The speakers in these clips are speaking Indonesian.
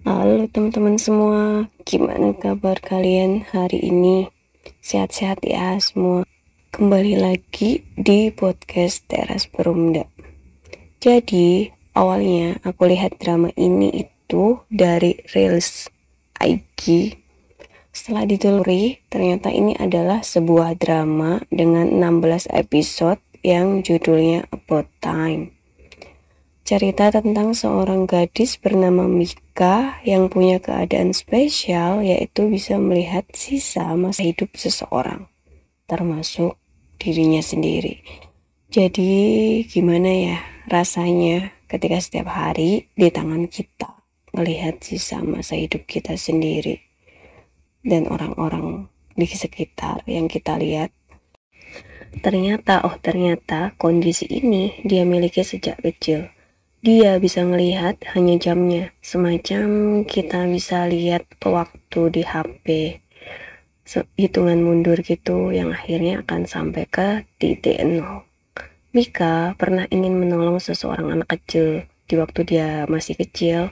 Halo teman-teman semua, gimana kabar kalian hari ini? Sehat-sehat ya semua. Kembali lagi di podcast Teras Perumda. Jadi, awalnya aku lihat drama ini itu dari Reels IG. Setelah diteluri, ternyata ini adalah sebuah drama dengan 16 episode yang judulnya About Time. Cerita tentang seorang gadis bernama Mika yang punya keadaan spesial yaitu bisa melihat sisa masa hidup seseorang, termasuk dirinya sendiri. Jadi gimana ya rasanya ketika setiap hari di tangan kita melihat sisa masa hidup kita sendiri dan orang-orang di sekitar yang kita lihat Ternyata, oh ternyata kondisi ini dia miliki sejak kecil. Dia bisa melihat hanya jamnya, semacam kita bisa lihat waktu di HP. Hitungan mundur gitu yang akhirnya akan sampai ke titik nol. Mika pernah ingin menolong seseorang anak kecil di waktu dia masih kecil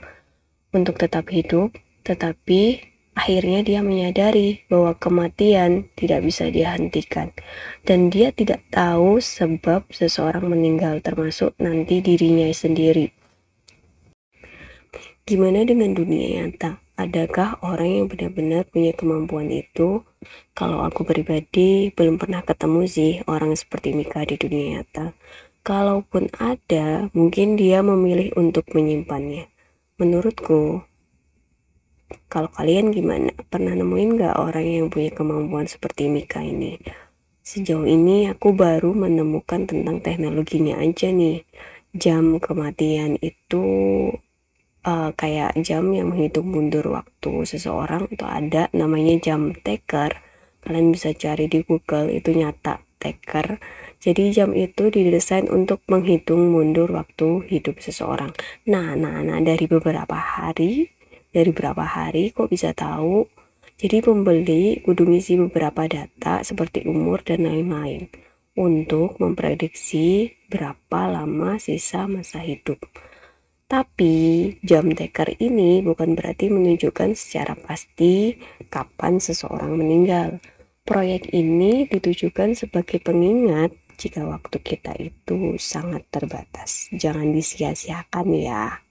untuk tetap hidup, tetapi Akhirnya dia menyadari bahwa kematian tidak bisa dihentikan dan dia tidak tahu sebab seseorang meninggal termasuk nanti dirinya sendiri. Gimana dengan dunia nyata? Adakah orang yang benar-benar punya kemampuan itu? Kalau aku pribadi belum pernah ketemu sih orang seperti Mika di dunia nyata. Kalaupun ada, mungkin dia memilih untuk menyimpannya. Menurutku, kalau kalian gimana? Pernah nemuin gak orang yang punya kemampuan seperti Mika ini? Sejauh ini aku baru menemukan tentang teknologinya aja nih. Jam kematian itu uh, kayak jam yang menghitung mundur waktu seseorang itu ada namanya jam taker. Kalian bisa cari di Google itu nyata taker. Jadi jam itu didesain untuk menghitung mundur waktu hidup seseorang. Nah, nah, nah dari beberapa hari dari berapa hari kok bisa tahu jadi pembeli kudu ngisi beberapa data seperti umur dan lain-lain untuk memprediksi berapa lama sisa masa hidup. Tapi jam taker ini bukan berarti menunjukkan secara pasti kapan seseorang meninggal. Proyek ini ditujukan sebagai pengingat jika waktu kita itu sangat terbatas. Jangan disia-siakan ya.